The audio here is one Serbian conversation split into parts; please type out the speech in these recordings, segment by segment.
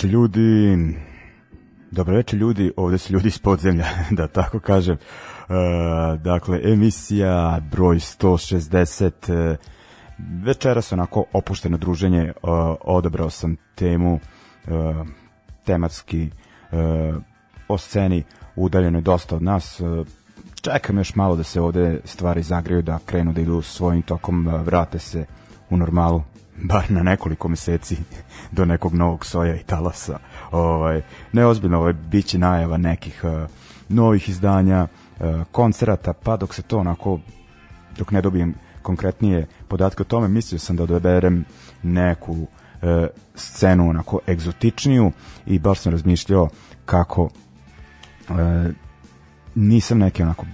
veče ljudi. Dobro veče ljudi, ovde su ljudi iz podzemlja, da tako kažem. E, dakle, emisija broj 160. E, večeras onako opušteno druženje, e, odabrao sam temu e, tematski e, o sceni udaljenoj dosta od nas. E, čekam još malo da se ovde stvari zagreju, da krenu da idu svojim tokom, e, vrate se u normalu bar na nekoliko meseci do nekog novog soja i talasa. Ovaj, neozbiljno, ovaj, bit najava nekih uh, novih izdanja, uh, koncerata, pa dok se to onako, dok ne dobijem konkretnije podatke o tome, mislio sam da odaberem neku uh, scenu onako egzotičniju i baš sam razmišljao kako uh, nisam neke onako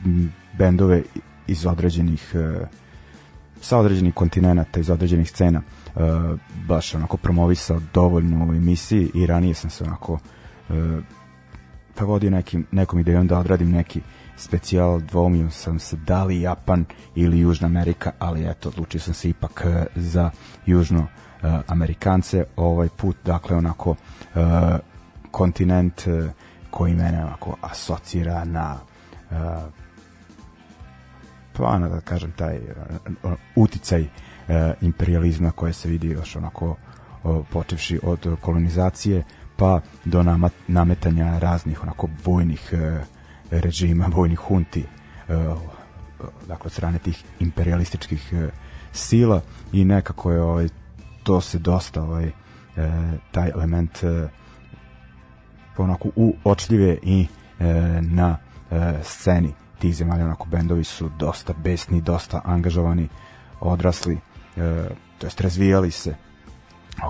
bendove iz određenih uh, sa određenih kontinenta iz određenih scena uh, baš onako promovisao dovoljno u emisiji i ranije sam se onako uh, pa nekim, nekom idejom da odradim neki specijal, dvomio sam se da li Japan ili Južna Amerika, ali eto, odlučio sam se ipak e, za Južno Amerikance, ovaj put, dakle, onako uh, kontinent koji mene onako asocira na uh, plana, da kažem, taj uh, uticaj uh, e, imperializma koje se vidi još onako o, počevši od kolonizacije pa do nama, nametanja raznih onako vojnih e, režima, vojnih hunti e, dakle od strane tih imperialističkih e, sila i nekako je ovaj, to se dosta ovaj, e, taj element e, onako uočljive i e, na e, sceni tih zemalja onako bendovi su dosta besni, dosta angažovani odrasli E, to jest razvijali se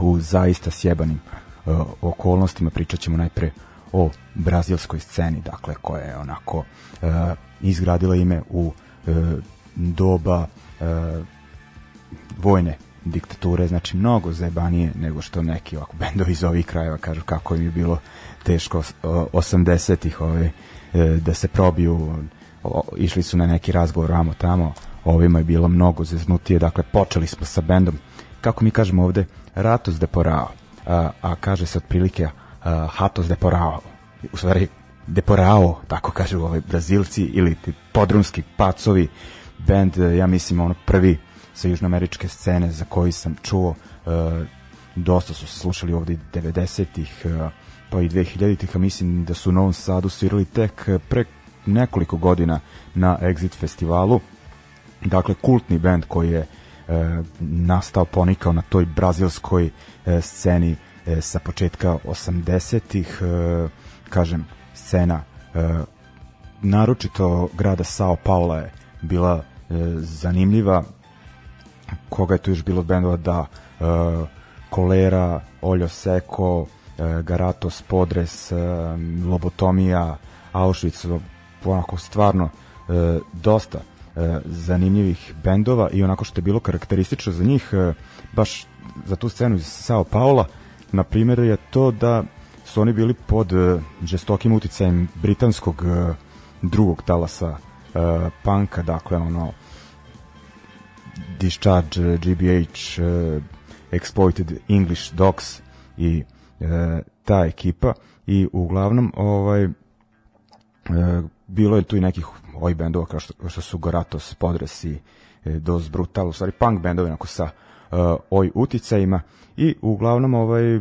u zaista sjebanim e, okolnostima. Pričat ćemo najpre o brazilskoj sceni, dakle, koja je onako e, izgradila ime u doba vojne diktature, znači mnogo zajebanije nego što neki ovako bendovi iz ovih krajeva kažu kako im je bilo teško 80-ih ovaj, da se probiju o, išli su na neki razgovor ramo tamo ovima je bilo mnogo zeznutije, dakle počeli smo sa bendom, kako mi kažemo ovde, Ratos de Porao, a, a kaže se otprilike a, Hatos de Porao, u stvari Deporao, tako kažu ovi Brazilci ili ti podrumski pacovi, bend, e, ja mislim, ono prvi sa južnoameričke scene za koji sam čuo, a, e, dosta su se slušali ovde 90-ih, e, pa i 2000-ih, a mislim da su u Novom Sadu svirali tek pre nekoliko godina na Exit festivalu, dakle kultni bend koji je e, nastao ponikao na toj brazilskoj e, sceni e, sa početka 80-ih e, kažem scena e, naročito grada Sao Paula je bila e, zanimljiva koga je tu još bilo bendova da e, Kolera, Oljo Seko, e, Garatos, Podres, e, Lobotomija, Auschwitz, onako stvarno e, dosta E, zanimljivih bendova i onako što je bilo karakteristično za njih, e, baš za tu scenu iz Sao Paula, na primjer je to da su oni bili pod e, žestokim uticajem britanskog drugog talasa panka, dakle ono Discharge, GBH, Exploited English Dogs i ta ekipa i uglavnom ovaj bilo je tu i nekih oj bendova kao što, što su Goratos, Podresi, e, Dos Brutal, u stvari punk bendovi onako sa uh, oj uticajima i uglavnom ovaj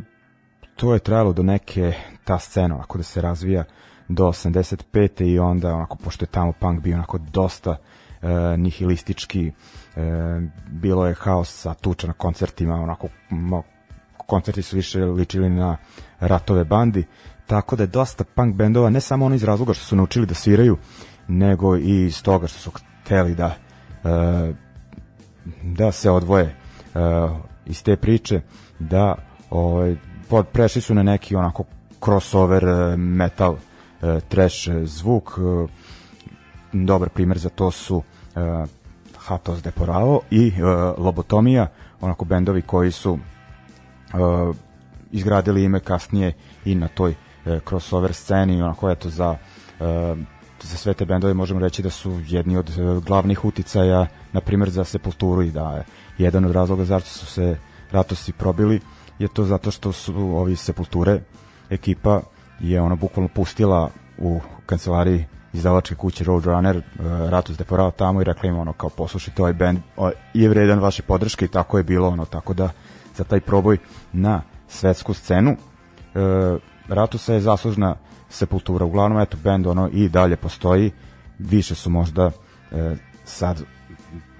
to je trajalo do neke ta scena onako da se razvija do 85. i onda onako pošto je tamo punk bio onako dosta uh, nihilistički uh, bilo je haos tuča na koncertima onako mo, koncerti su više ličili na ratove bandi tako da je dosta punk bendova ne samo ono iz razloga što su naučili da sviraju nego i iz toga što su hteli da e, da se odvoje e, iz te priče da ovaj pod prešli su na neki onako crossover e, metal trash zvuk dobar primer za to su Hatos de Poravo i Lobotomija onako bendovi koji su izgradili ime kasnije i na toj crossover sceni onako eto za za sve te bendove možemo reći da su jedni od e, glavnih uticaja, na primjer za Sepulturu i da je jedan od razloga zašto su se Ratosi probili je to zato što su ovi Sepulture ekipa je ona bukvalno pustila u kancelariji izdavačke kuće Roadrunner, e, Ratos Deporao tamo i rekla im ono kao poslušajte ovaj band je vredan vaše podrške i tako je bilo ono tako da za taj proboj na svetsku scenu e, Ratusa je zaslužna Sepultura. Uglavnom, eto, bend ono i dalje postoji. Više su možda e, sad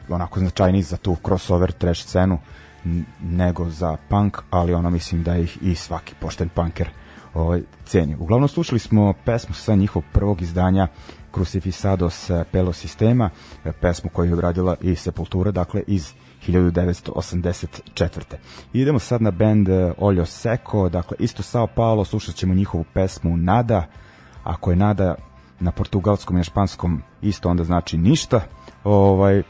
onako značajni za tu crossover trash scenu nego za punk, ali ono mislim da ih i svaki pošten punker ovaj, ceni. Uglavnom slušali smo pesmu sa njihovog prvog izdanja Crucifisados e, Pelo Sistema, e, pesmu koju je obradila i Sepultura, dakle iz 1984. Idemo sad na band eh, Olio Seko, dakle isto Sao Paulo, slušat ćemo njihovu pesmu Nada, ako je Nada na portugalskom i na španskom isto onda znači ništa. Ovaj, e,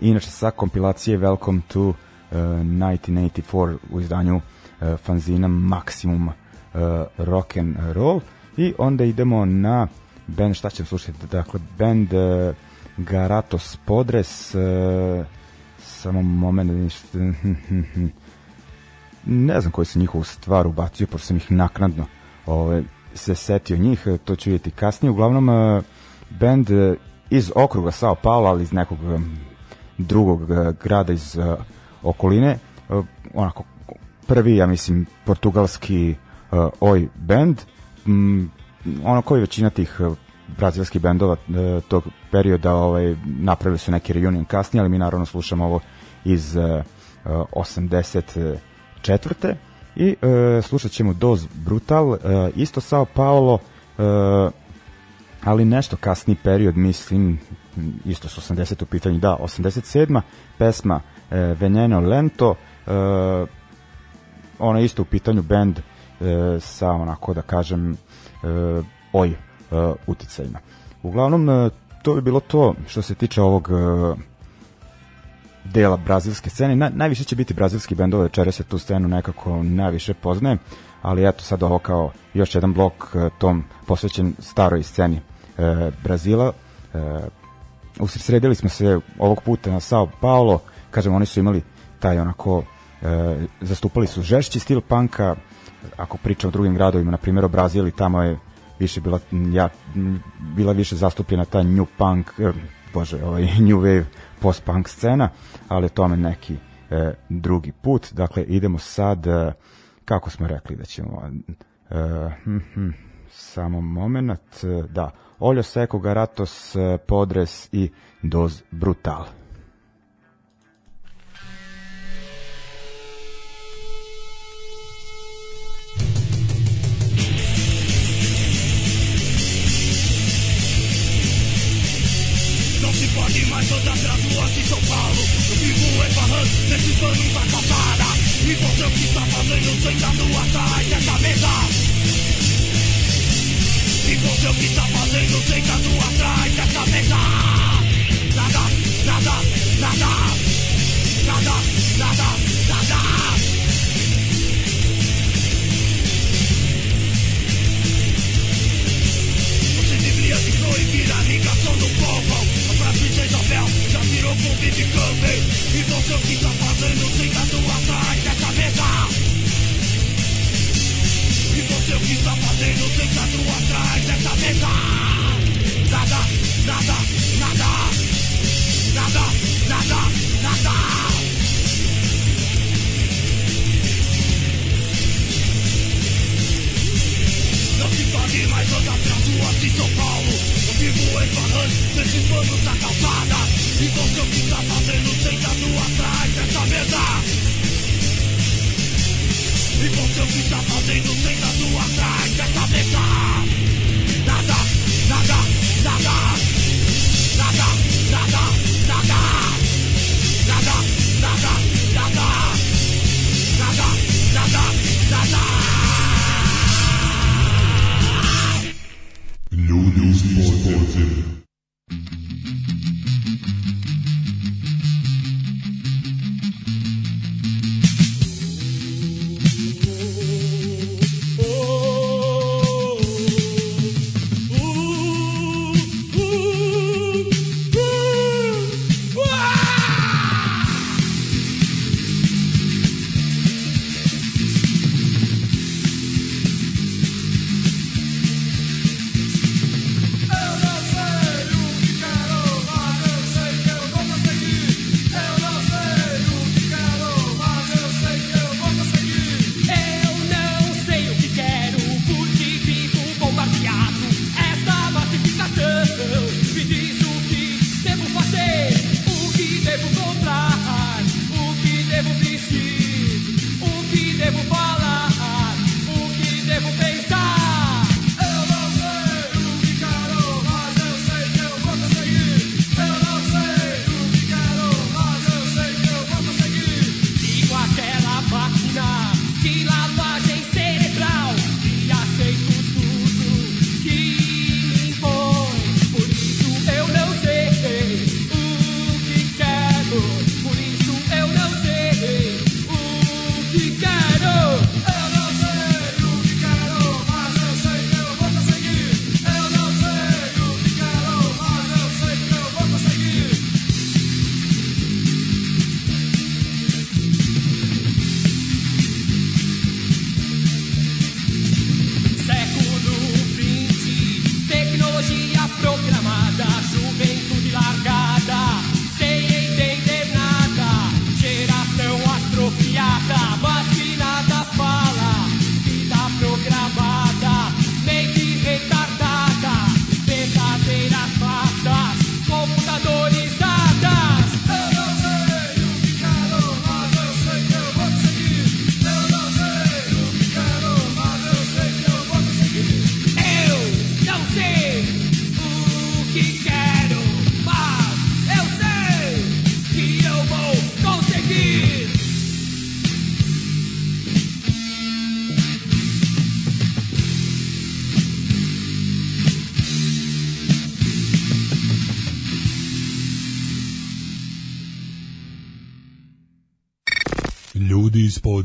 inače sa kompilacije Welcome to e, eh, 1984 u izdanju e, fanzina Maximum e, Rock and Roll i onda idemo na band, šta ćemo slušati? Dakle, band e, Garatos Podres, e, samo moment ništa. Da ne znam koji se njihovu stvar ubacio, pošto sam ih naknadno ove, ovaj, se setio njih, to ću vidjeti kasnije. Uglavnom, eh, band eh, iz okruga Sao Paulo, ali iz nekog eh, drugog grada iz okoline, onako prvi, ja mislim, portugalski oj band, mm, ono koji većina tih brazilskih bendova e, tog perioda ovaj, napravili su neki reunion kasnije, ali mi naravno slušamo ovo iz e, 84. E, I e, slušat ćemo Doz Brutal, e, isto Sao Paulo, e, ali nešto kasni period, mislim, isto su 80 u pitanju, da, 87. pesma e, Veneno Lento, e, ona isto u pitanju band e, sa onako da kažem e, oj Uh, uticajima. Uglavnom, uh, to je bilo to što se tiče ovog uh, dela brazilske scene. Na, najviše će biti brazilski bendova, večera se tu scenu nekako najviše poznaje, ali eto sad ovo kao još jedan blok tom posvećen staroj sceni e, Brazila. Uh, usredili smo se ovog puta na Sao Paulo, kažem oni su imali taj onako e, zastupali su žešći stil panka, ako pričamo o drugim gradovima, na primjer o Brazili, tamo je više bila, ja, bila više zastupljena ta new punk, eh, bože, ovaj, new wave post-punk scena, ali tome neki eh, drugi put. Dakle, idemo sad, eh, kako smo rekli da ćemo... Eh, hm, hm, samo moment, eh, da, Oljo Seko, Garatos, Podres i Doz Brutal. se pode mais andar pelas ruas de São Paulo. Eu vivo em é barranco, nesse pano da tá calçada. E você o que está fazendo sentado atrás dessa mesa? E você o que está fazendo sentado atrás dessa mesa? Nada, nada, nada. Nada, nada, nada. Você deveria se proibir a ligação do povo pra DJ Jopel Já virou com Bibi Campbell E você o que tá fazendo? sem Siga sua atrás dessa mesa E você o que tá fazendo? sem Siga sua atrás dessa mesa Nada, nada, nada Nada, nada, nada aqui, mas anda perto aqui em São Paulo. Eu vivo em barranco, nesses bandos da tá calçada. E você o que tá fazendo sentado atrás dessa mesa? E você o então, que tá fazendo sentado atrás dessa mesa? Mortem.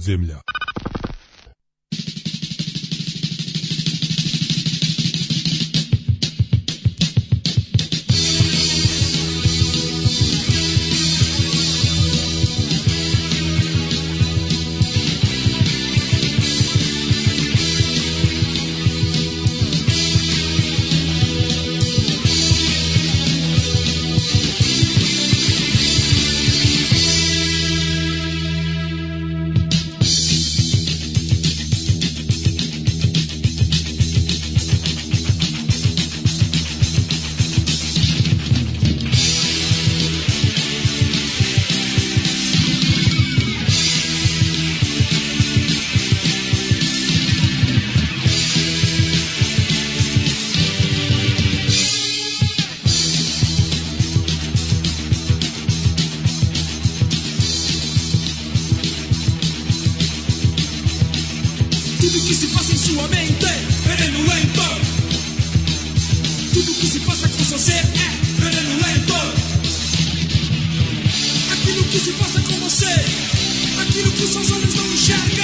podzemlja. Tudo que se passa com você é virulento. Aquilo que se passa com você, aquilo que seus olhos não enxergam.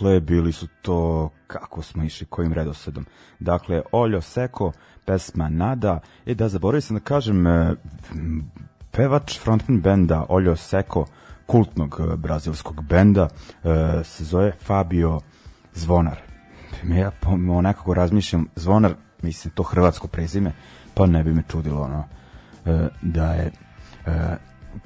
Dakle, bili su to, kako smo išli, kojim redosledom. Dakle, Oljo Seko, pesma Nada. E da, zaboravio sam da kažem, e, pevač frontman benda Oljo Seko, kultnog e, brazilskog benda, e, se zove Fabio Zvonar. Ja onako razmišljam, Zvonar, mislim, to hrvatsko prezime, pa ne bi me čudilo ono, da je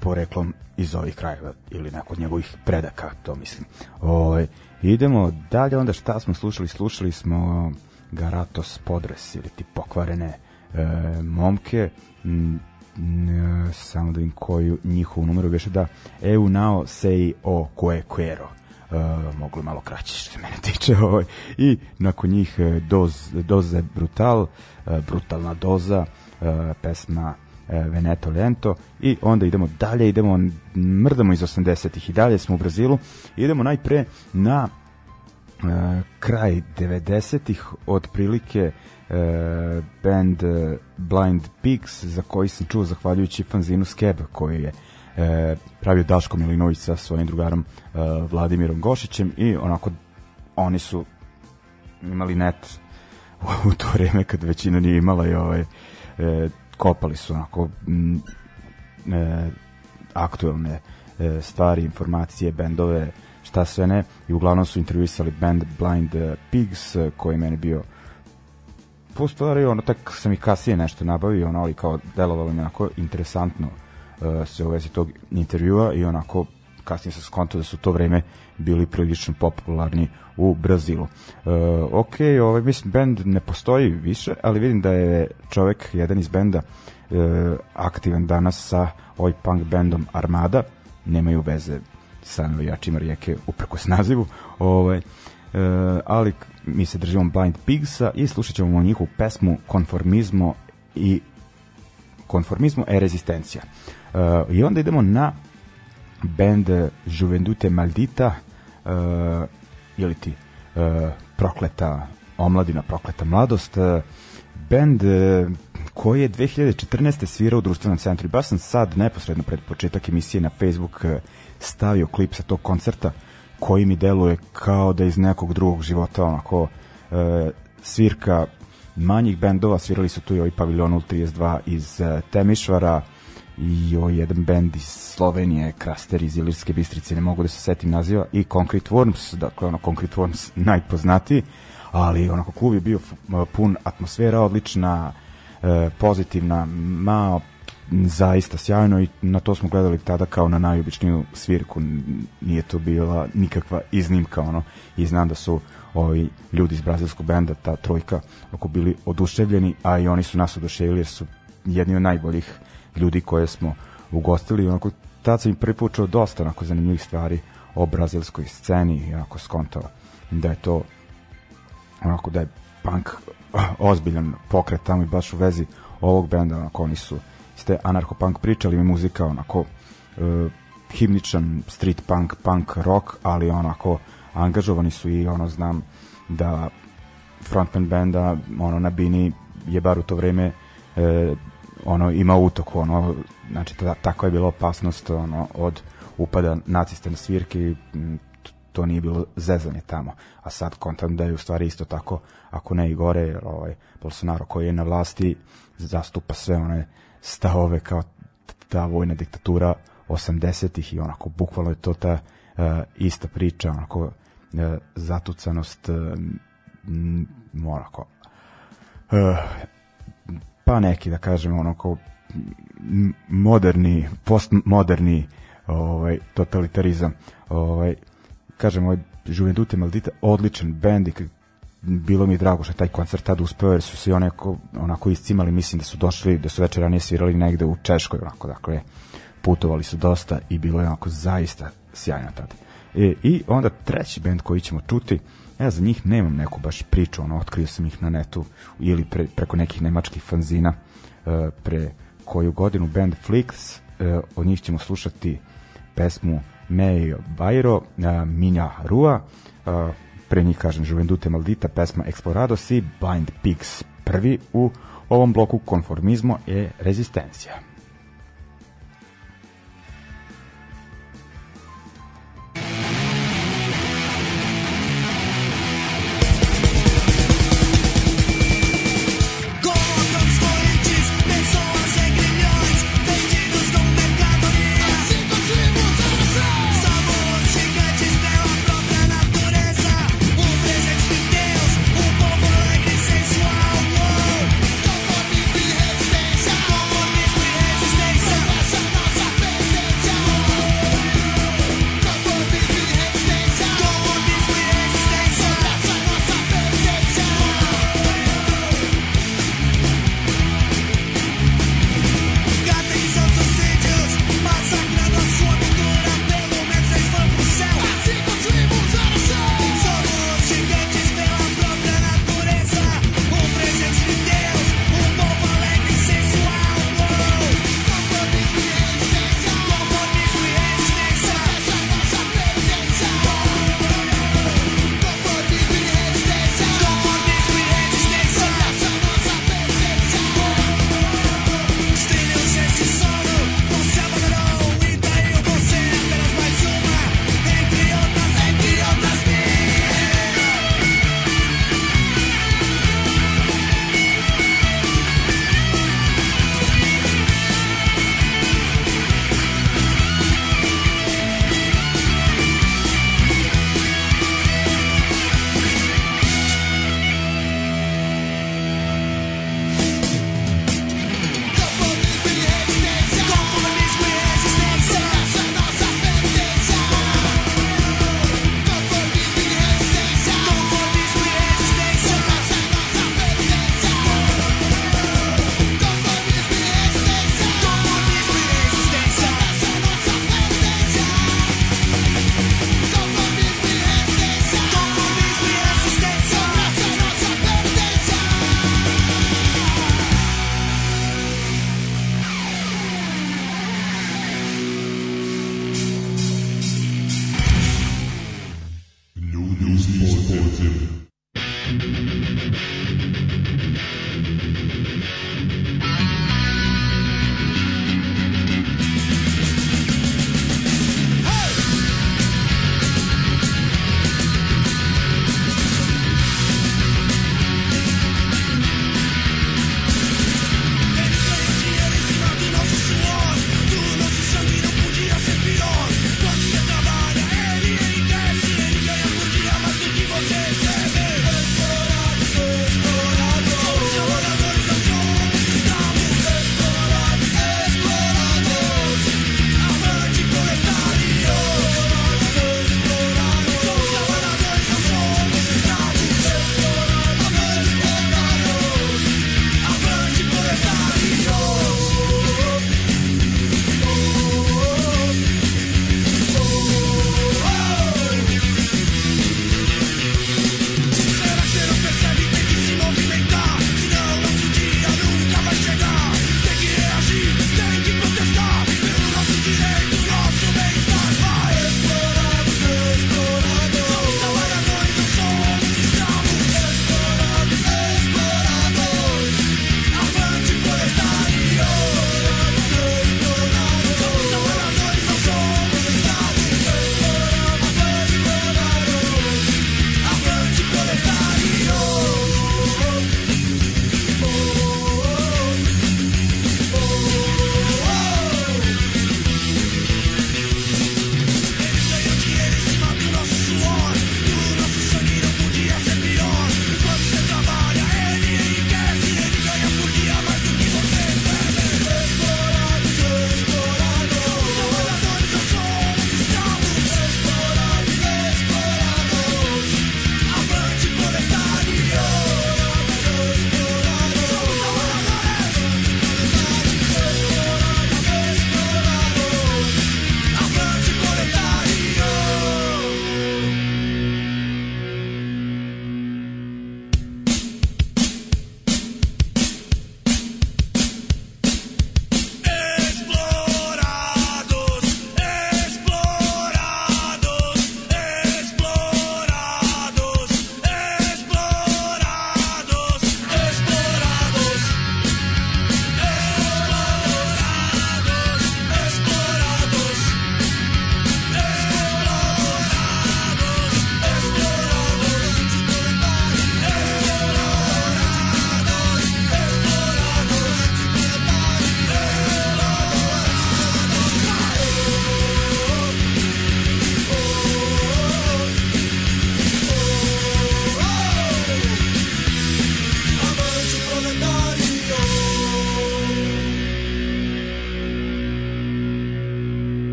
poreklom iz ovih krajeva ili neko od njegovih predaka, to mislim. Ovaj Idemo dalje, onda šta smo slušali? Slušali smo Garatos Podres ili ti pokvarene e, momke m, m, samo da im koju njihovu numeru veše da EU nao sei o koje quero Uh, e, mogli malo kraće što se mene tiče ovaj. i nakon njih e, doz, doze brutal uh, brutalna doza uh, pesma E, Veneto Lento i onda idemo dalje, idemo mrdamo iz 80-ih i dalje smo u Brazilu idemo najpre na e, kraj 90-ih otprilike e, band e, Blind Pigs za koji sam čuo zahvaljujući fanzinu Skeb koji je e, pravio Daško Milinović sa svojim drugarom e, Vladimirom Gošićem i onako oni su imali net u to vreme kad većina nije imala i ovaj, e, kopali su onako m, e, aktuelne e, stvari, informacije, bendove, šta sve ne i uglavnom su intervjuisali band Blind Pigs koji meni bio po stvari ono tak sam i kasnije nešto nabavio ono ali kao delovalo mi onako interesantno uh, e, se u vezi tog intervjua i onako kasnije sam skontao da su to vreme bili prilično popularni u Brazilu. E, ok, ovaj, mislim, bend ne postoji više, ali vidim da je čovek, jedan iz benda, e, aktivan danas sa ovaj punk bendom Armada, nemaju veze sa navijačima rijeke uprkos nazivu, ovaj, e, ali mi se držimo Blind Pigsa i slušat ćemo njihovu pesmu Konformizmo i Konformizmo e rezistencija. E, I onda idemo na band Juvendute Maldita, e, ili ti uh, prokleta omladina, prokleta mladost, uh, bend uh, koji je 2014. svirao u društvenom centru. Baš sam sad, neposredno pred početak emisije na Facebook, stavio klip sa tog koncerta koji mi deluje kao da iz nekog drugog života onako e, svirka manjih bendova, svirali su tu i ovaj paviljon 32 iz e, Temišvara, i jo, jedan bend iz Slovenije, Kraster iz Ilirske Bistrice, ne mogu da se setim naziva, i Concrete Worms, dakle ono Concrete Worms najpoznatiji, ali onako klub je bio pun atmosfera, odlična, e, pozitivna, ma zaista sjajno i na to smo gledali tada kao na najobičniju svirku nije to bila nikakva iznimka ono i znam da su ovi ljudi iz brazilskog benda ta trojka oko bili oduševljeni a i oni su nas oduševili jer su jedni od najboljih uh, ljudi koje smo ugostili i onako tad sam im pripučao dosta onako zanimljivih stvari o brazilskoj sceni i onako skontao da je to onako da je punk ozbiljan pokret tamo i baš u vezi ovog benda onako oni su ste te anarcho-punk priče, ali muzika onako e, himničan street punk, punk rock, ali onako angažovani su i ono znam da frontman benda ono na Bini je bar u to vreme e, ono ima utok ono znači tada, tako je bila opasnost ono od upada nacista na svirke i to nije bilo zezanje tamo a sad kontam da je u stvari isto tako ako ne i gore jer ovaj Bolsonaro koji je na vlasti zastupa sve one stavove kao ta vojna diktatura 80-ih i onako bukvalno je to ta uh, ista priča onako uh, zatucanost uh, onako uh, pa neki da kažemo ono kao moderni postmoderni ovaj totalitarizam ovaj kažem ovaj Juventude Maldita odličan bend i bilo mi je drago što je taj koncert tad uspeo jer su se onako, onako iscimali mislim da su došli, da su večer ranije svirali negde u Češkoj onako dakle putovali su dosta i bilo je onako zaista sjajno tad e, i onda treći bend koji ćemo čuti uh, ja za njih nemam neku baš priču, ono, otkrio sam ih na netu ili pre, preko nekih nemačkih fanzina e, pre koju godinu band Flix, e, od njih ćemo slušati pesmu Meio Bairo, e, Minja Rua, e, pre njih kažem Juventute Maldita, pesma Explorados i Blind Pigs, prvi u ovom bloku konformizmo e rezistencija.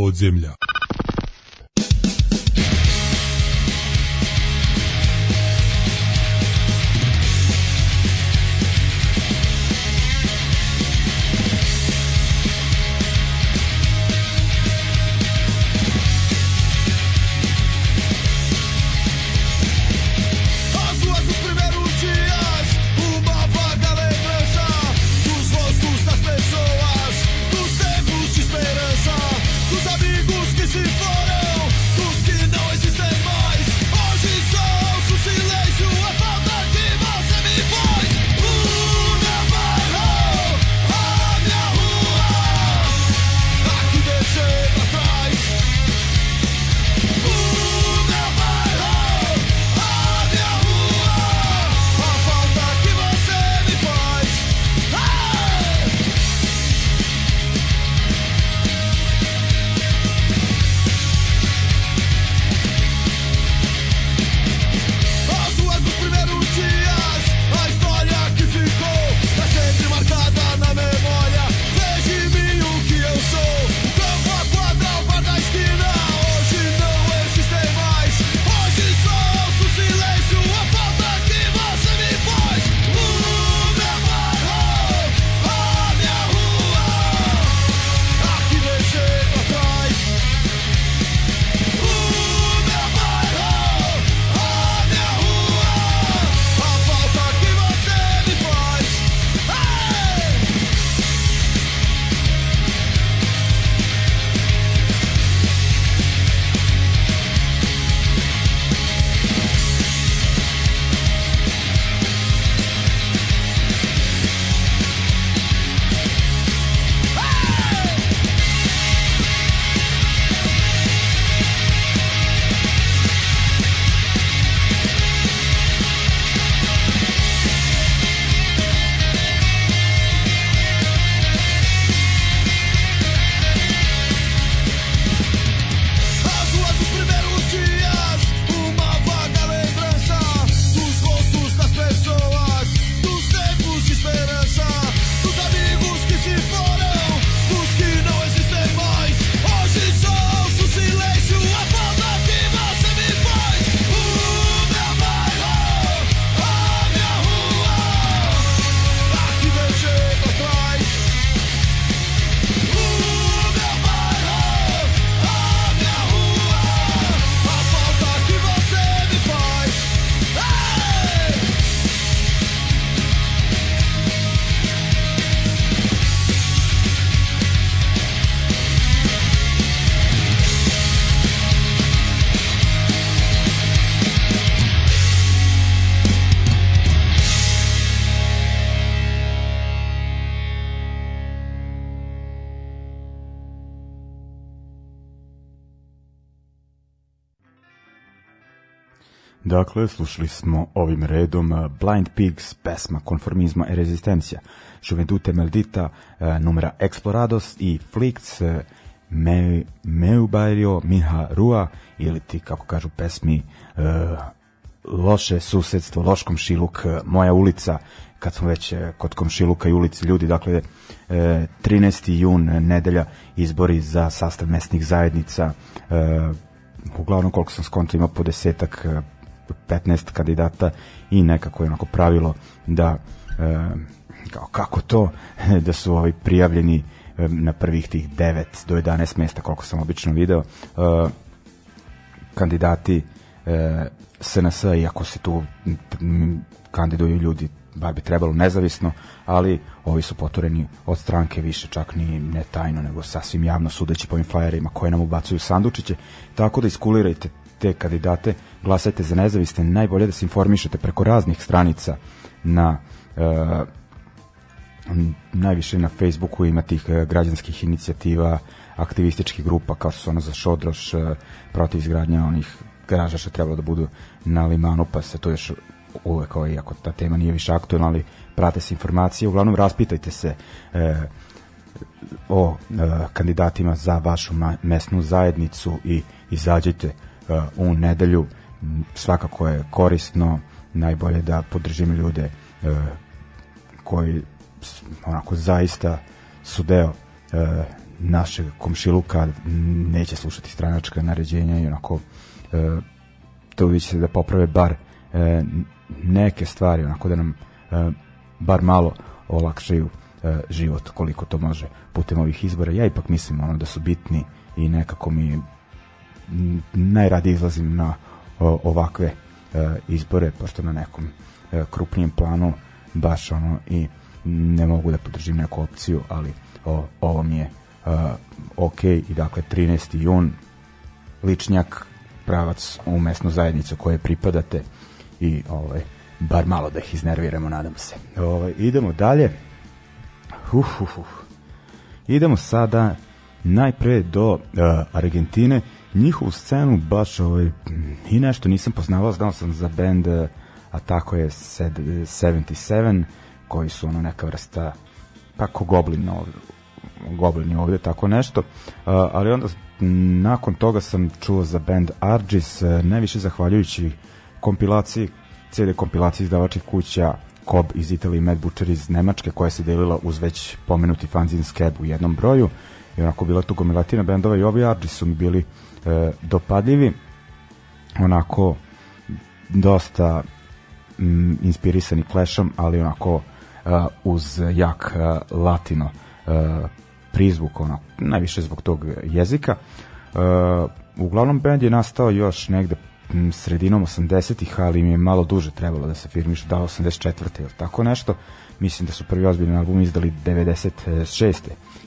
холод земля. Dakle, slušali smo ovim redom eh, Blind Pigs, pesma Konformizma e Rezistencija, Juventute Maldita, eh, numera Explorados i Flicks, eh, Me, Meubario Miha Rua, ili ti, kako kažu pesmi, Loše susedstvo, Loš komšiluk, Moja ulica, kad smo već kod komšiluka i ulici ljudi, dakle, 13. jun, nedelja, izbori za sastav mesnih zajednica, uglavnom koliko sam skonto ima po desetak 15 kandidata i nekako je onako pravilo da e, kao kako to da su ovi prijavljeni e, na prvih tih 9 do 11 mesta koliko sam obično video e, kandidati e, SNS iako se tu kandiduju ljudi bar bi trebalo nezavisno, ali ovi su potureni od stranke više čak ni ne tajno, nego sasvim javno sudeći po ovim flyerima koje nam ubacuju sandučiće, tako da iskulirajte te kandidate, glasajte za nezavisne, najbolje da se informišete preko raznih stranica na e, najviše na Facebooku ima tih eh, građanskih inicijativa, aktivističkih grupa kao su ono za Šodroš eh, protiv izgradnja onih garaža što trebalo da budu na limanu, pa se to još uvek, ovaj, ako ta tema nije više aktualna, ali prate se informacije. Uglavnom, raspitajte se e, o e, kandidatima za vašu mesnu zajednicu i izađite E, u nedelju svakako je korisno najbolje da podržimo ljude e, koji onako zaista su deo e, našeg komšiluka neće slušati stranačka naređenja i onako e, trudit se da poprave bar neke stvari onako da nam bar malo olakšaju život koliko to može putem ovih izbora ja ipak mislim ono da su bitni i nekako mi najradije izlazim na ovakve e, izbore, pošto na nekom e, krupnijem planu baš ono i ne mogu da podržim neku opciju, ali o, ovo mi je uh, e, ok i dakle 13. jun ličnjak pravac u mesnu zajednicu koje pripadate i ovaj, bar malo da ih iznerviramo nadam se ovaj, idemo dalje uf, uf, uf. idemo sada najpre do uh, Argentine njihovu scenu baš ovaj, i nešto nisam poznavao, znao sam za band, eh, a tako je 77, koji su ono neka vrsta, pa ko goblin ovde, goblin ovde, tako nešto, eh, ali onda nakon toga sam čuo za band Argis, eh, najviše zahvaljujući kompilaciji, CD kompilaciji izdavačih kuća Kob iz Italije i Mad Butcher iz Nemačke koja se delila uz već pomenuti fanzin Skeb u jednom broju i onako bila tu gomilatina bendova i ovi Argis su mi bili e, dopadljivi onako dosta m, inspirisani Clashom, ali onako e, uz jak e, latino e, prizvuk, ono, najviše zbog tog jezika. E, uglavnom, bend je nastao još negde sredinom 80-ih, ali mi je malo duže trebalo da se firmiš, da 84. ili tako nešto. Mislim da su prvi ozbiljni album izdali 96.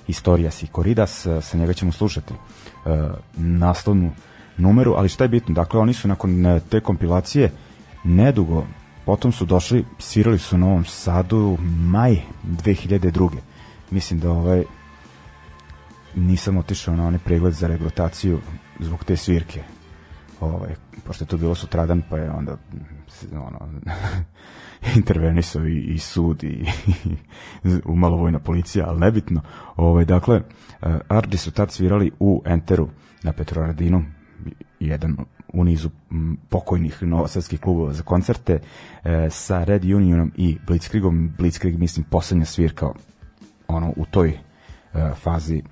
Istorijas i Koridas, e, sa njega ćemo slušati e, naslovnu numeru, ali šta je bitno, dakle oni su nakon e, te kompilacije nedugo potom su došli, svirali su u Novom Sadu maj 2002. Mislim da ovaj nisam otišao na onaj pregled za regrotaciju zbog te svirke ovaj, pošto je to bilo sutradan, pa je onda ono, intervenisao i, i sud i, i vojna policija, ali nebitno. Ovaj, dakle, eh, Ardi su tad svirali u Enteru na Petroradinu, jedan u nizu pokojnih novosadskih klubova za koncerte e, sa Red Unionom i Blitzkriegom. Blitzkrieg, mislim, poslednja svirka ono, u toj e, fazi e,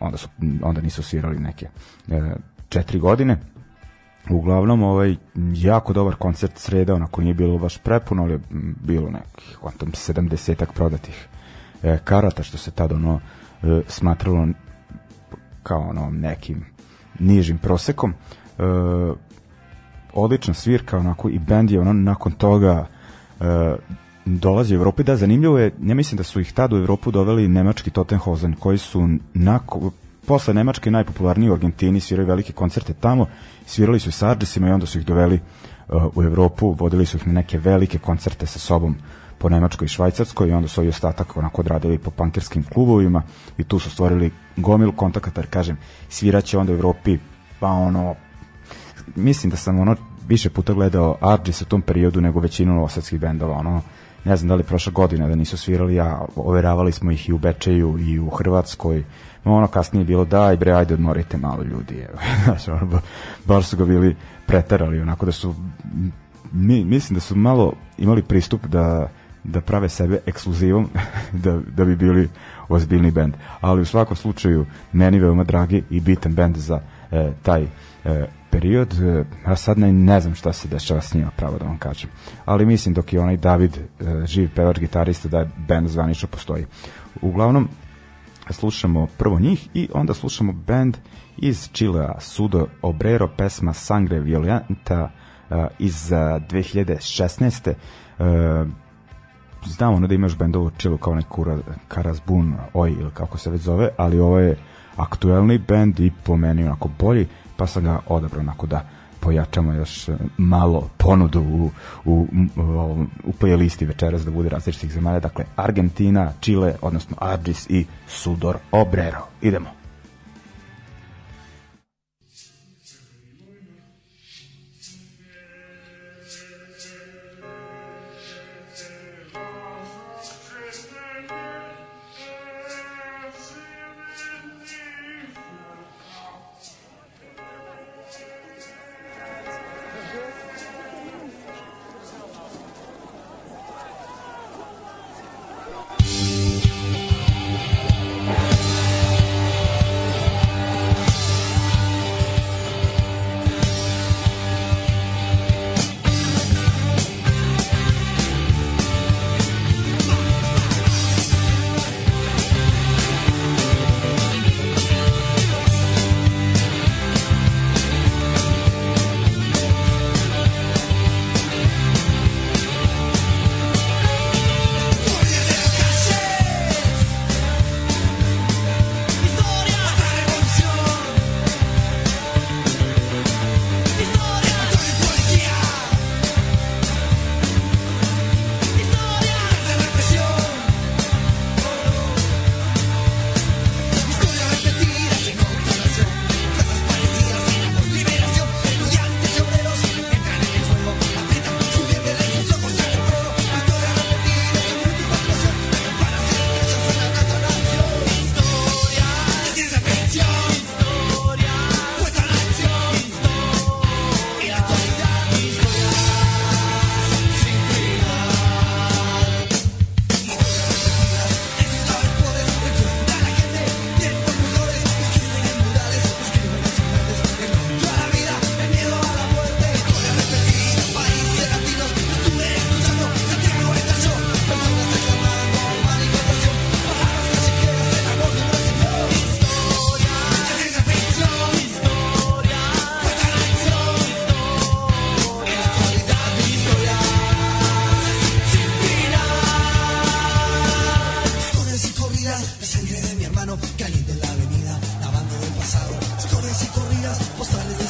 onda, su, onda nisu svirali neke e, četiri godine uglavnom ovaj jako dobar koncert sreda onako nije bilo baš prepuno ali je bilo nekih kvantum 70 tak prodatih e, karata što se tad ono e, smatralo kao ono nekim nižim prosekom e, odlična svirka onako i bend je ono nakon toga e, dolazi u Evropi da zanimljivo je ne mislim da su ih tad u Evropu doveli nemački Tottenhausen koji su nakon posle Nemačke najpopularniji u Argentini, svirali velike koncerte tamo, svirali su i Argesima i onda su ih doveli uh, u Evropu, vodili su ih na neke velike koncerte sa sobom po Nemačkoj i Švajcarskoj i onda su i ostatak onako odradili po pankerskim klubovima i tu su stvorili gomil kontakata, jer kažem, sviraće onda u Evropi, pa ono, mislim da sam ono više puta gledao Argis u tom periodu nego većinu novosadskih bendova, ono, ne znam da li prošle godine da nisu svirali, a overavali smo ih i u Bečeju i u Hrvatskoj, ono kasnije bilo daj bre, ajde odmorite malo ljudi, evo. Znaš, ono, bar su ga bili preterali, onako da su, mi, mislim da su malo imali pristup da da prave sebe ekskluzivom da, da bi bili ozbiljni bend. Ali u svakom slučaju meni veoma dragi i bitan bend za e, taj e, period. E, a sad ne, ne znam šta se dešava s njima, pravo da vam kažem. Ali mislim dok je onaj David, e, živ pevač gitarista, da bend zvanično postoji. Uglavnom, slušamo prvo njih i onda slušamo band iz Čilea Sudo Obrero pesma Sangre Violenta eh, iz 2016. Eh, eh, znam ono da imaš bendova u Čilu kao neki Karazbun Oj ili kako se već zove, ali ovo je aktuelni bend i po meni onako bolji, pa sam ga odabrao onako da pojačamo još e, malo ponudu u, u, u, u playlisti večeras da bude različitih zemalja. Dakle, Argentina, Chile, odnosno Argis i Sudor Obrero. Idemo. postales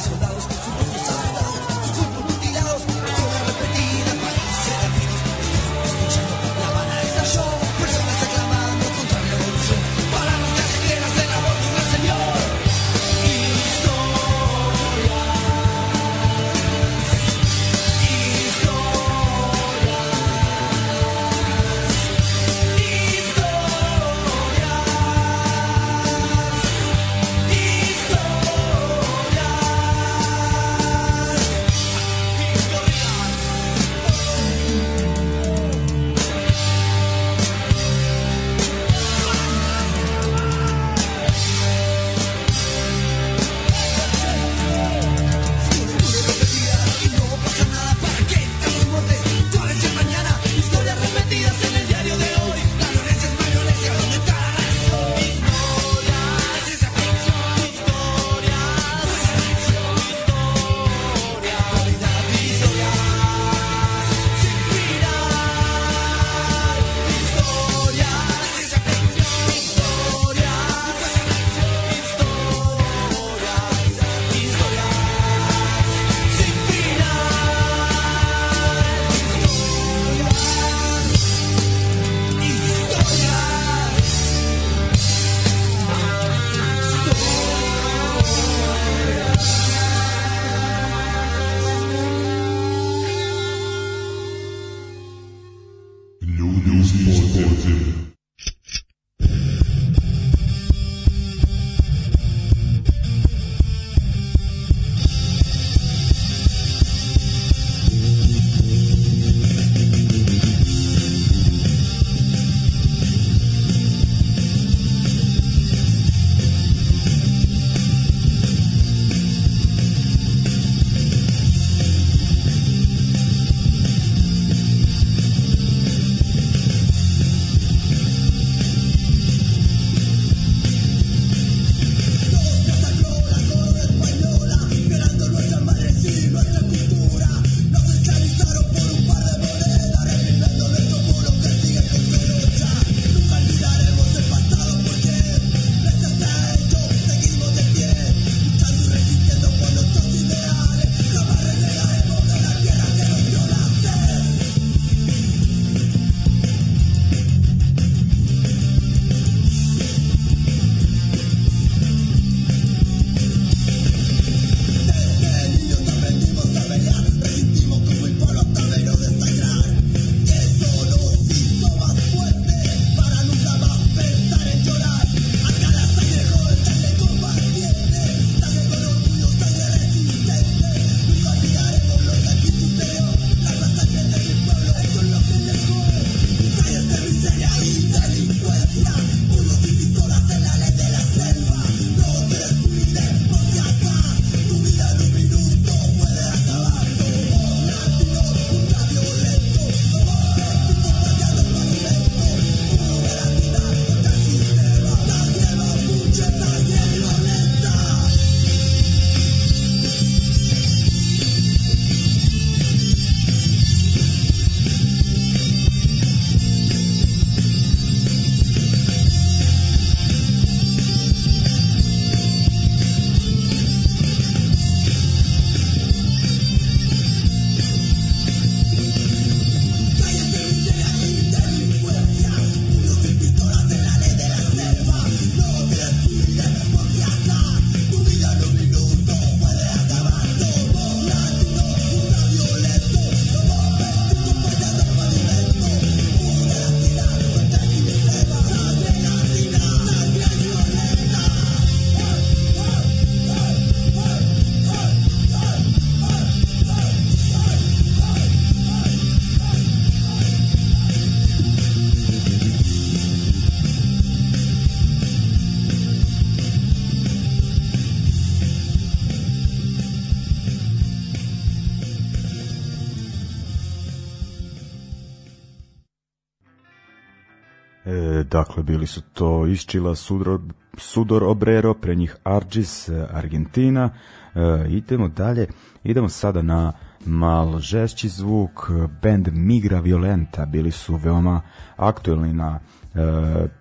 dakle bili su to iz Čila Sudor, Sudor Obrero, pre njih Argis, Argentina, e, idemo dalje, idemo sada na malo žešći zvuk, band Migra Violenta bili su veoma aktuelni na e,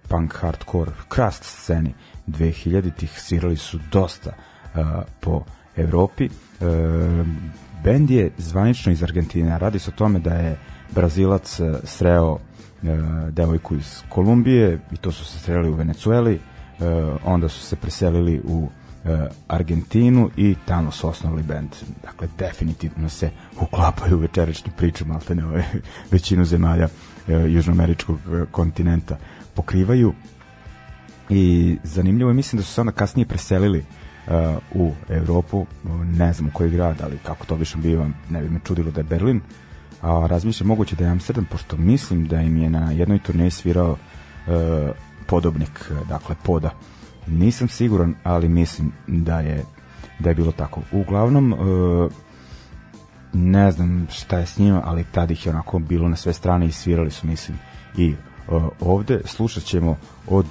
punk hardcore crust sceni 2000-ih, svirali su dosta e, po Evropi, e, band je zvanično iz Argentine, radi se o tome da je Brazilac sreo E, devojku iz Kolumbije i to su se sreli u Venecueli, e, onda su se preselili u e, Argentinu i tamo su osnovali band. Dakle, definitivno se uklapaju u večerašnju priču, malte ne, ove, ovaj, većinu zemalja južnoameričkog kontinenta pokrivaju i zanimljivo je, mislim da su se onda kasnije preselili u Evropu, ne znam u koji grad, ali kako to obično bivam, ne bi me čudilo da je Berlin, a razmišljam moguće da je Amsterdam, pošto mislim da im je na jednoj turneji svirao e, podobnik, e, dakle poda. Nisam siguran, ali mislim da je da je bilo tako. Uglavnom, e, ne znam šta je s njima, ali tad ih je onako bilo na sve strane i svirali su, mislim, i e, ovde. Slušat ćemo od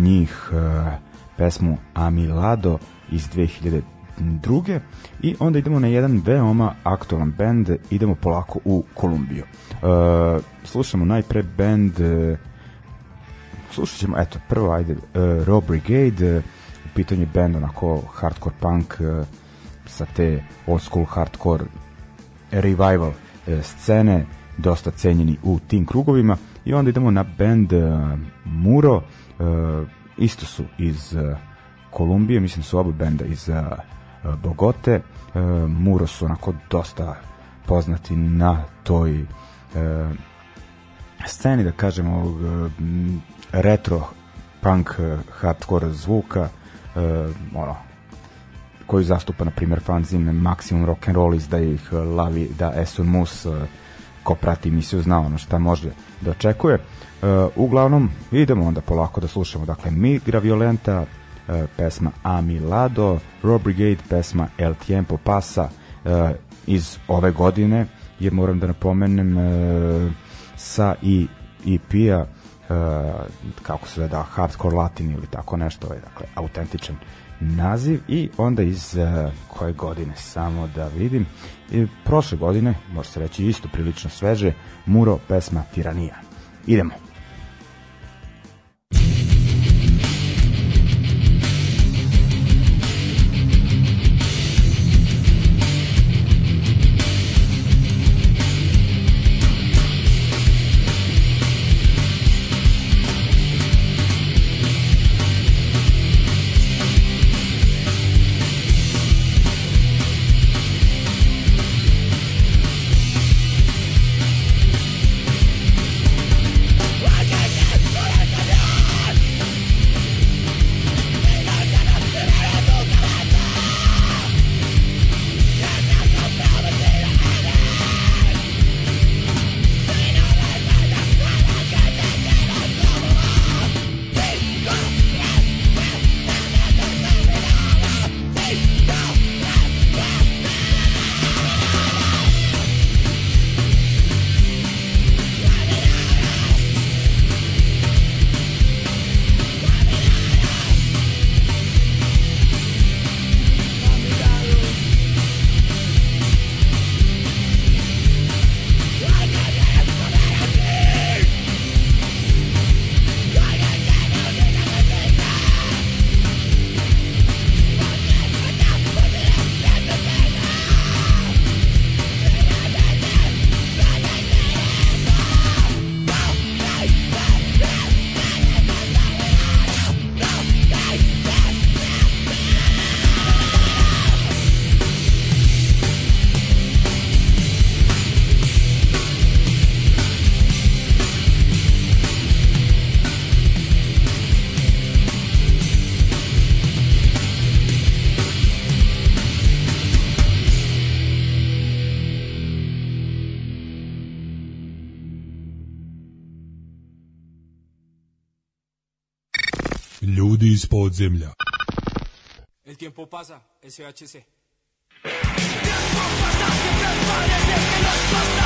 njih e, pesmu Amilado iz 2000 druge i onda idemo na jedan veoma aktualan band, idemo polako u Kolumbiju. E, slušamo najpre band e, slušat ćemo, eto, prvo ajde e, Raw Brigade, e, u pitanju je band onako hardcore punk e, sa te old school hardcore revival e, scene, dosta cenjeni u tim krugovima i onda idemo na band e, Muro, e, isto su iz e, Kolumbije, mislim da su oba benda iz e, E, Bogote. E, Muro su onako dosta poznati na toj e, sceni, da kažemo, ovog retro punk hardcore zvuka, ono, koji zastupa, na primjer, fanzine Maximum Rock'n'Roll izdaje ih Lavi da Eson Mus, ko prati emisiju zna ono šta može da očekuje. uglavnom, idemo onda polako da slušamo, dakle, Migra Violenta, E, pesma Amilado, Raw Brigade, pesma El Tiempo Pasa e, iz ove godine, jer moram da napomenem e, sa i EP-a kako se da hardcore latin ili tako nešto, ovaj, dakle, autentičan naziv i onda iz koje godine samo da vidim I prošle godine, može se reći isto prilično sveže, Muro pesma Tiranija idemo Thank земля. El tiempo pasa, SHC. El tiempo pasa, siempre parece que nos pasa.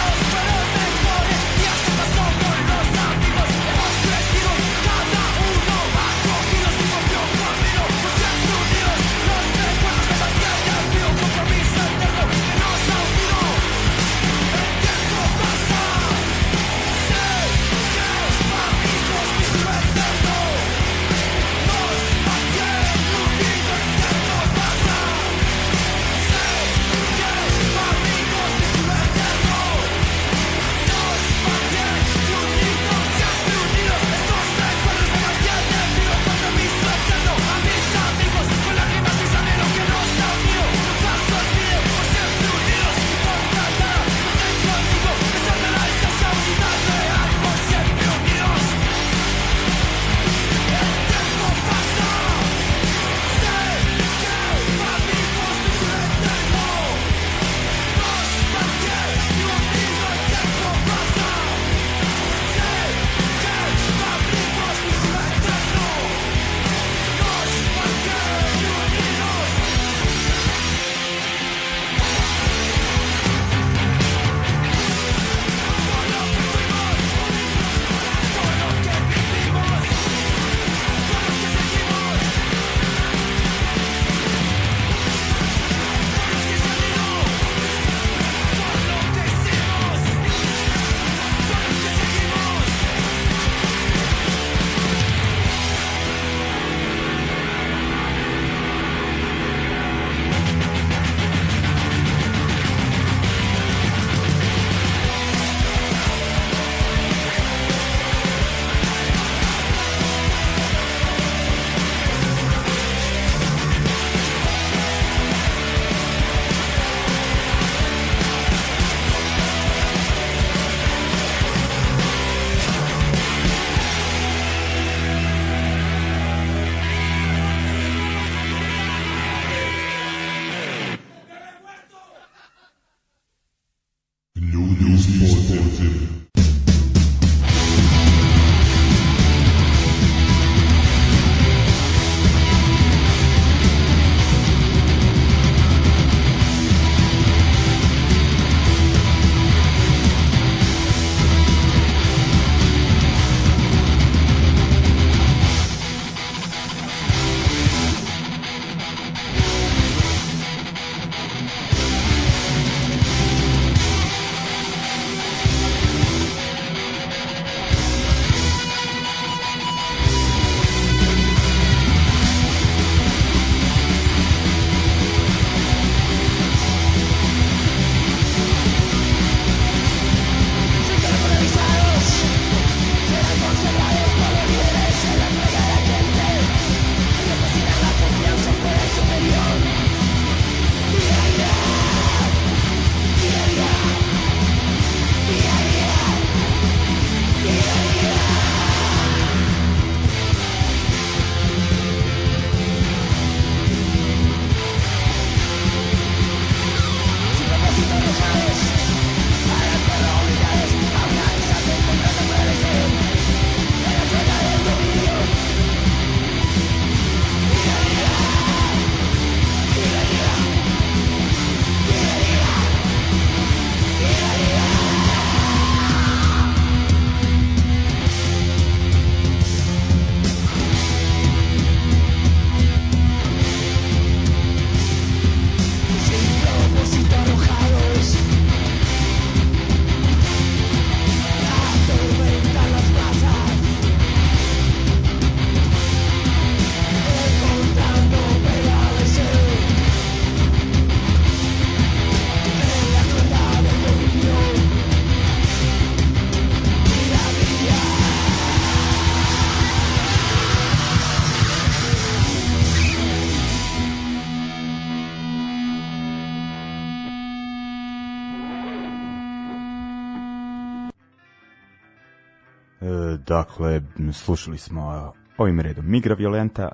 Dakle, slušali smo ovim redom Migra Violenta,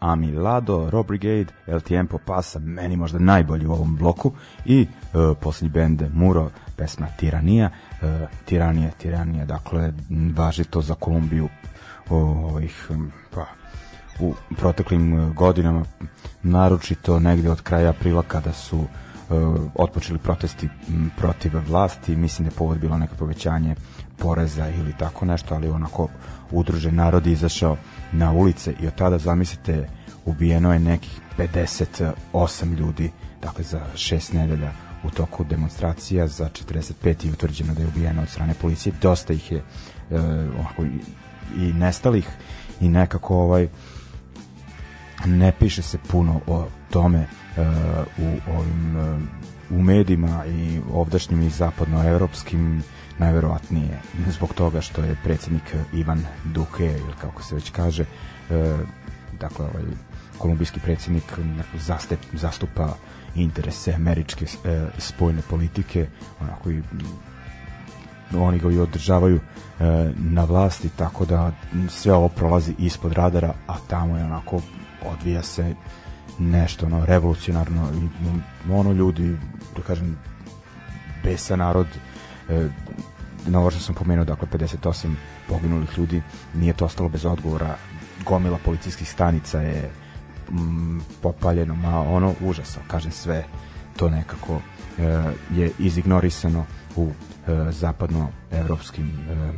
Ami Lado, Rob Brigade, El Tiempo Pasa, meni možda najbolji u ovom bloku i uh, posljednji bend Muro, pesma Tiranija, uh, e, Tiranija, Tiranija, dakle važi to za Kolumbiju ovih, pa, u proteklim godinama, naročito negde od kraja aprila kada su uh, otpočeli protesti protiv vlasti, mislim da je povod bilo neko povećanje poreza ili tako nešto, ali onako udružen narod izašao na ulice i od tada zamislite ubijeno je nekih 58 ljudi, dakle za 6 nedelja u toku demonstracija za 45 je utvrđeno da je ubijeno od strane policije, dosta ih je e, onako, i, i nestalih i nekako ovaj ne piše se puno o tome e, u ovim e, u medijima i ovdašnjim i zapadnoevropskim najverovatnije zbog toga što je predsednik Ivan Duque ili kako se već kaže e, dakle ovaj kolumbijski predsjednik zastep, zastupa interese američke e, spojne politike onako i oni ga i održavaju e, na vlasti tako da sve ovo prolazi ispod radara a tamo je onako odvija se nešto ono revolucionarno ono ljudi da kažem besa narod e, na ovo što sam pomenuo dakle 58 poginulih ljudi nije to ostalo bez odgovora gomila policijskih stanica je m, mm, popaljeno ma ono užasno kažem sve to nekako e, je izignorisano u e, zapadno evropskim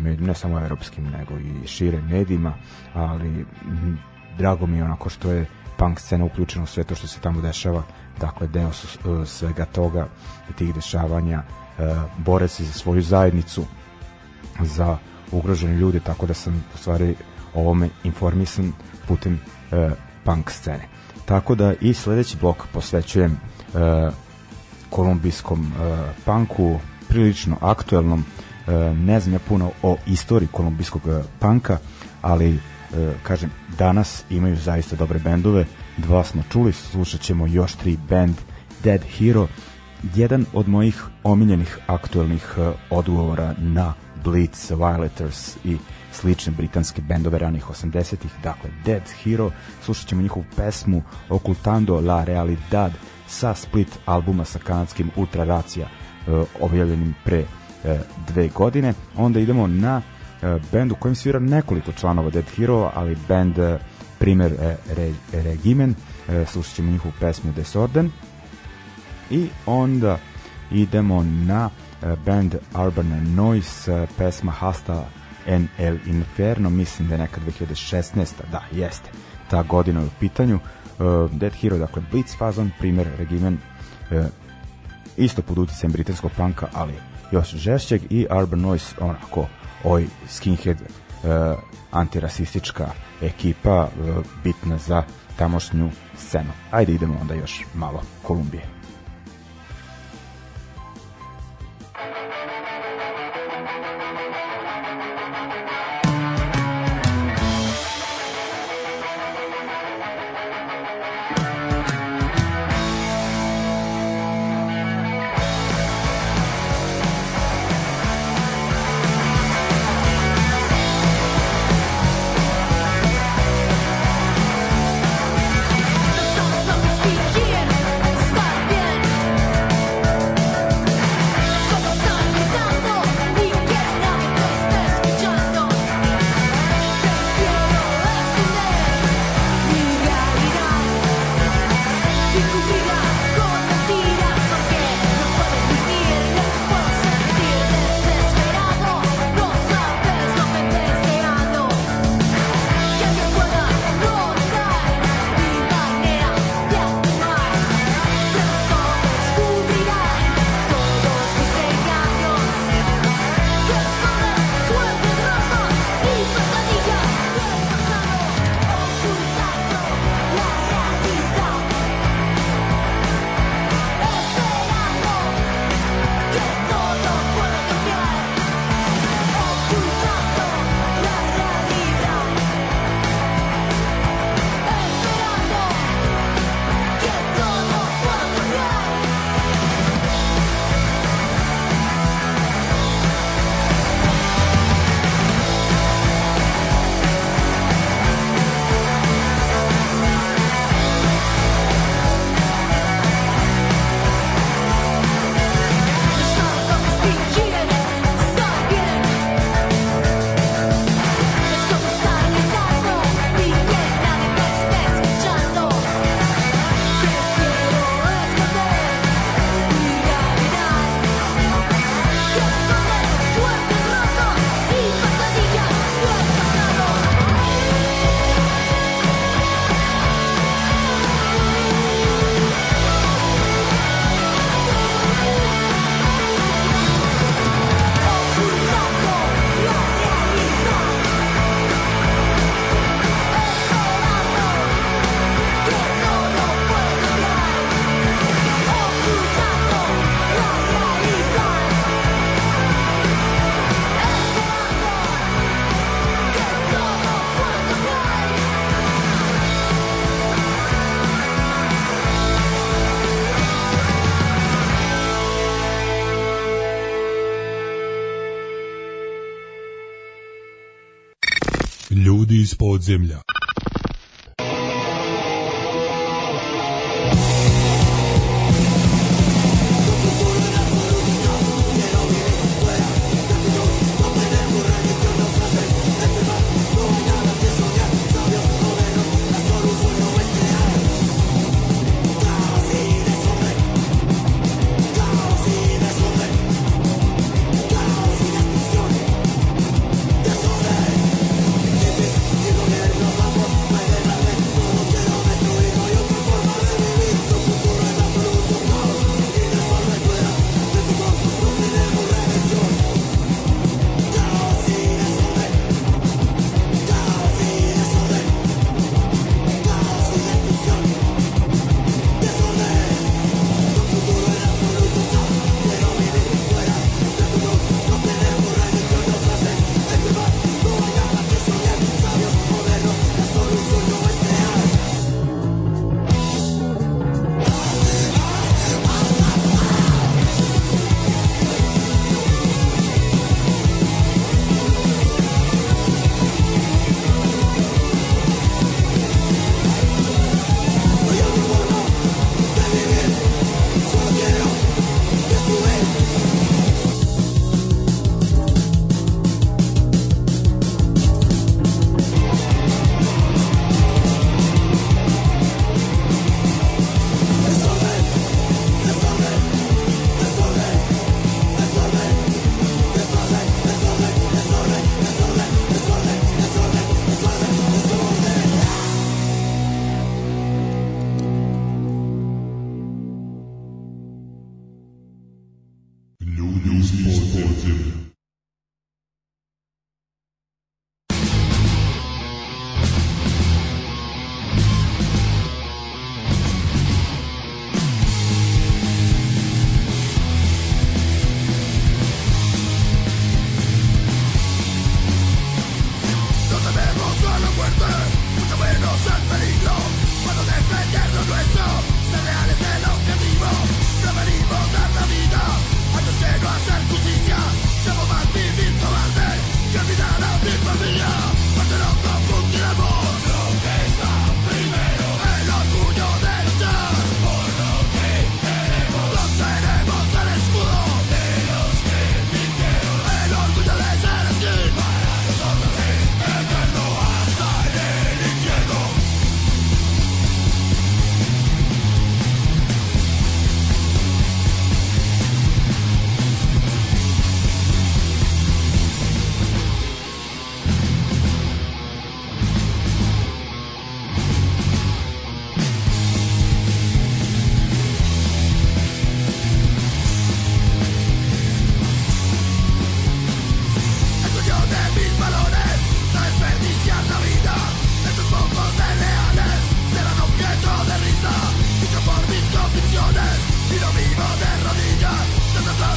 e, ne samo evropskim nego i šire medijima ali m, drago mi je onako što je punk scena uključena u sve to što se tamo dešava dakle deo su e, svega toga tih dešavanja e, bore se za svoju zajednicu za ugrožene ljude tako da sam u stvari ovome informisan putem e, punk scene tako da i sledeći blok posvećujem kolumbijskom e, punku prilično aktuelnom ne znam ja puno o istoriji kolumbijskog e, panka ali E, kažem, danas imaju zaista dobre bendove, dva smo čuli, slušat ćemo još tri bend Dead Hero, jedan od mojih omiljenih aktuelnih e, odgovora na Blitz, Violators i slične britanske bendove ranih 80-ih, dakle Dead Hero, slušat ćemo njihovu pesmu Ocultando la Realidad sa split albuma sa kanadskim Ultra Racija e, objavljenim pre dve godine. Onda idemo na E, bend u kojem svira nekoliko članova Dead Hero, ali bend e, primer e, Re, Regimen, slušat ćemo njihovu pesmu Desorden i onda idemo na bend Urban Noise, pesma Hasta en el Inferno, mislim da je neka 2016. Da, jeste, ta godina je u pitanju. Dead Hero, dakle Blitz fazon, primer Regimen, isto pod uticajem britanskog panka, ali još žešćeg i Urban Noise onako oj skinhead uh, antirasistička ekipa uh, bitna za tamošnju scenu. Ajde idemo onda još malo Kolumbije.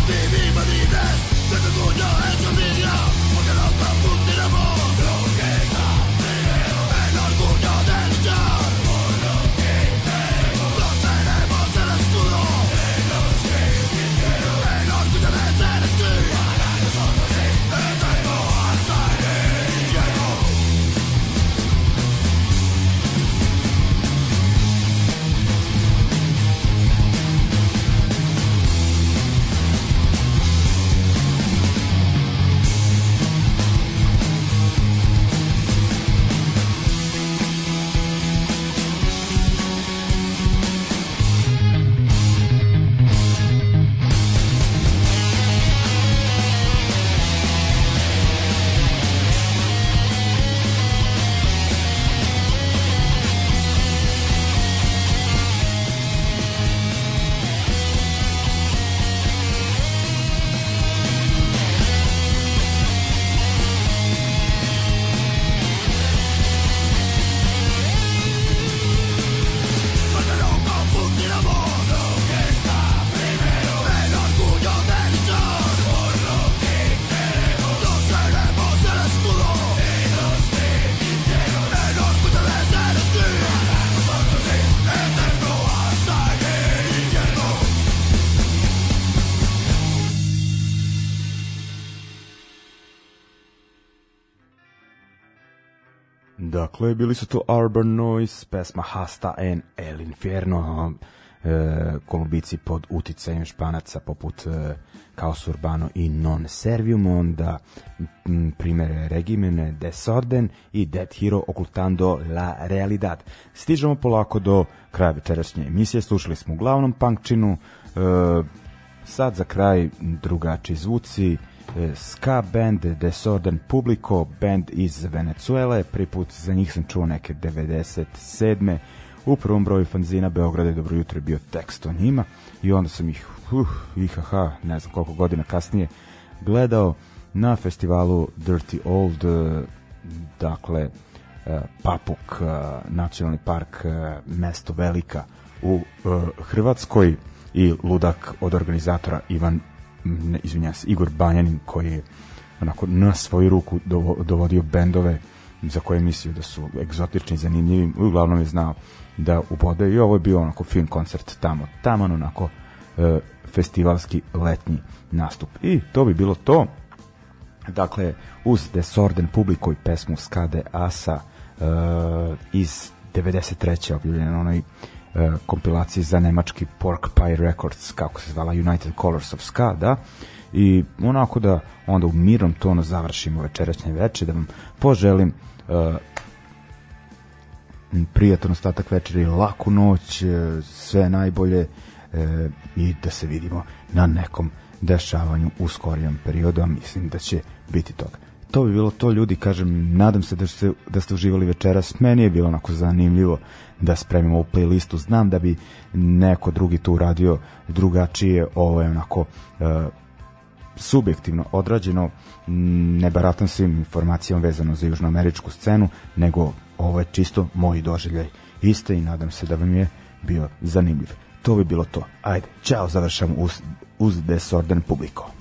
baby Dakle, bili su to Urban Noise, pesma Hasta en El Inferno, e, kolumbici pod uticajem španaca poput e, Caos Urbano i Non Servium, onda m, primere Regimene, Desorden i Dead Hero Ocultando la Realidad. Stižemo polako do kraja večerašnje emisije, slušali smo uglavnom punkčinu, e, sad za kraj drugačiji zvuci, E, ska band Desorden Publico, band iz Venecuele, prvi put za njih sam čuo neke 97. U prvom broju fanzina Beograda je dobro jutro je bio tekst o njima i onda sam ih, uh, ihaha, ne znam koliko godina kasnije, gledao na festivalu Dirty Old, e, dakle, e, Papuk, nacionalni park, mesto Velika u Hrvatskoj i ludak od organizatora Ivan ne, izvinjam se, Igor Banjanin koji je onako na svoju ruku dovo, dovodio bendove za koje mislio da su egzotični i zanimljivi, uglavnom je znao da ubode i ovo je bio onako fin koncert tamo, tamo onako e, festivalski letnji nastup. I to bi bilo to. Dakle, uz Desorden publiko i pesmu Skade Asa e, iz 93. objavljena onoj E, kompilacije za nemački Pork Pie Records, kako se zvala United Colors of Ska, da, i onako da onda u mirom tonu završimo večerašnje veče, da vam poželim uh, prijatan ostatak večera i laku noć, e, sve najbolje uh, i da se vidimo na nekom dešavanju u skorijem periodu, a mislim da će biti toga. To bi bilo to ljudi, kažem, nadam se da ste, da ste uživali večeras, meni je bilo onako zanimljivo, uh, da spremimo ovu playlistu. Znam da bi neko drugi to uradio drugačije, ovo je onako e, subjektivno odrađeno, ne baratam svim informacijama vezano za južnoameričku scenu, nego ovo je čisto moj doživljaj iste i nadam se da vam je bio zanimljiv. To bi bilo to. Ajde, čao, završam uz, uz Desorden publiko.